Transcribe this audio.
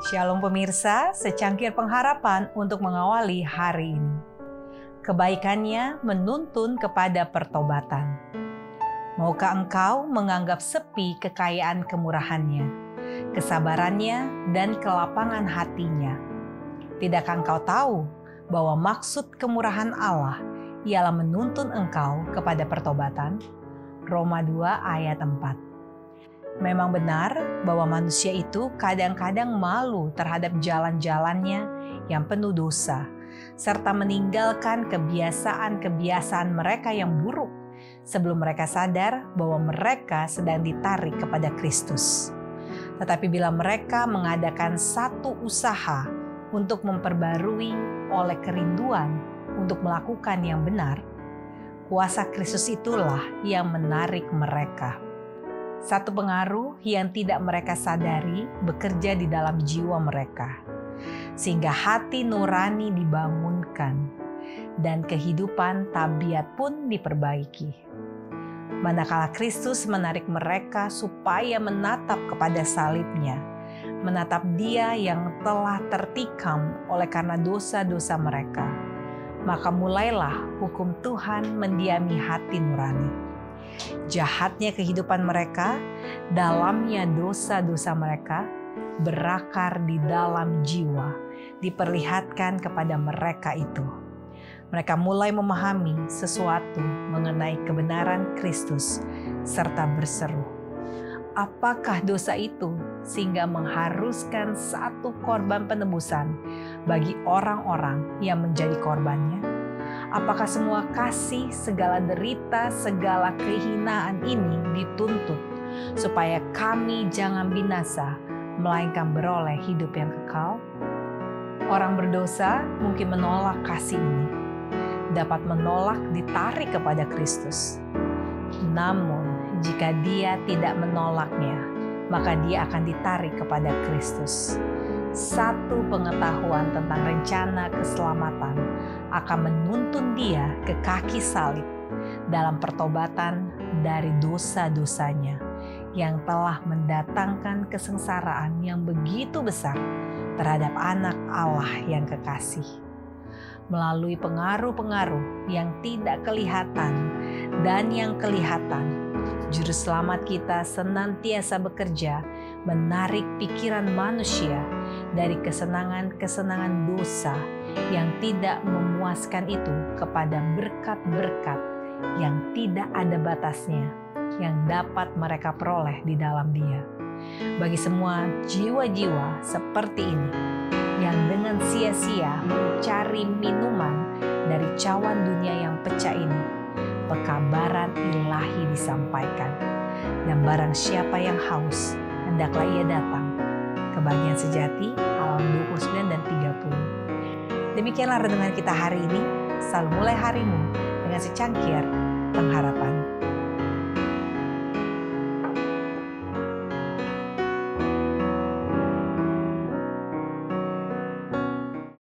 Shalom pemirsa, secangkir pengharapan untuk mengawali hari ini. Kebaikannya menuntun kepada pertobatan. Maukah engkau menganggap sepi kekayaan kemurahannya, kesabarannya, dan kelapangan hatinya? Tidakkah engkau tahu bahwa maksud kemurahan Allah ialah menuntun engkau kepada pertobatan? Roma 2 ayat 4 Memang benar bahwa manusia itu kadang-kadang malu terhadap jalan-jalannya yang penuh dosa, serta meninggalkan kebiasaan-kebiasaan mereka yang buruk sebelum mereka sadar bahwa mereka sedang ditarik kepada Kristus. Tetapi bila mereka mengadakan satu usaha untuk memperbarui oleh kerinduan untuk melakukan yang benar, kuasa Kristus itulah yang menarik mereka satu pengaruh yang tidak mereka sadari bekerja di dalam jiwa mereka, sehingga hati nurani dibangunkan dan kehidupan tabiat pun diperbaiki. Manakala Kristus menarik mereka supaya menatap kepada salibnya, menatap dia yang telah tertikam oleh karena dosa-dosa mereka, maka mulailah hukum Tuhan mendiami hati nurani jahatnya kehidupan mereka, dalamnya dosa-dosa mereka berakar di dalam jiwa, diperlihatkan kepada mereka itu. Mereka mulai memahami sesuatu mengenai kebenaran Kristus serta berseru, "Apakah dosa itu sehingga mengharuskan satu korban penebusan bagi orang-orang yang menjadi korbannya?" Apakah semua kasih, segala derita, segala kehinaan ini dituntut supaya kami jangan binasa, melainkan beroleh hidup yang kekal? Orang berdosa mungkin menolak kasih ini, dapat menolak ditarik kepada Kristus. Namun, jika dia tidak menolaknya, maka dia akan ditarik kepada Kristus satu pengetahuan tentang rencana keselamatan akan menuntun dia ke kaki salib dalam pertobatan dari dosa-dosanya yang telah mendatangkan kesengsaraan yang begitu besar terhadap anak Allah yang kekasih. Melalui pengaruh-pengaruh yang tidak kelihatan dan yang kelihatan, Juru selamat kita senantiasa bekerja menarik pikiran manusia dari kesenangan-kesenangan dosa yang tidak memuaskan itu kepada berkat-berkat yang tidak ada batasnya yang dapat mereka peroleh di dalam Dia. Bagi semua jiwa-jiwa seperti ini yang dengan sia-sia mencari minuman dari cawan dunia yang pecah ini, pekabaran ilahi disampaikan. Dan barang siapa yang haus, hendaklah ia datang. Kebahagiaan sejati, halaman 29 dan 30. Demikianlah renungan kita hari ini. Selalu mulai harimu dengan secangkir pengharapan.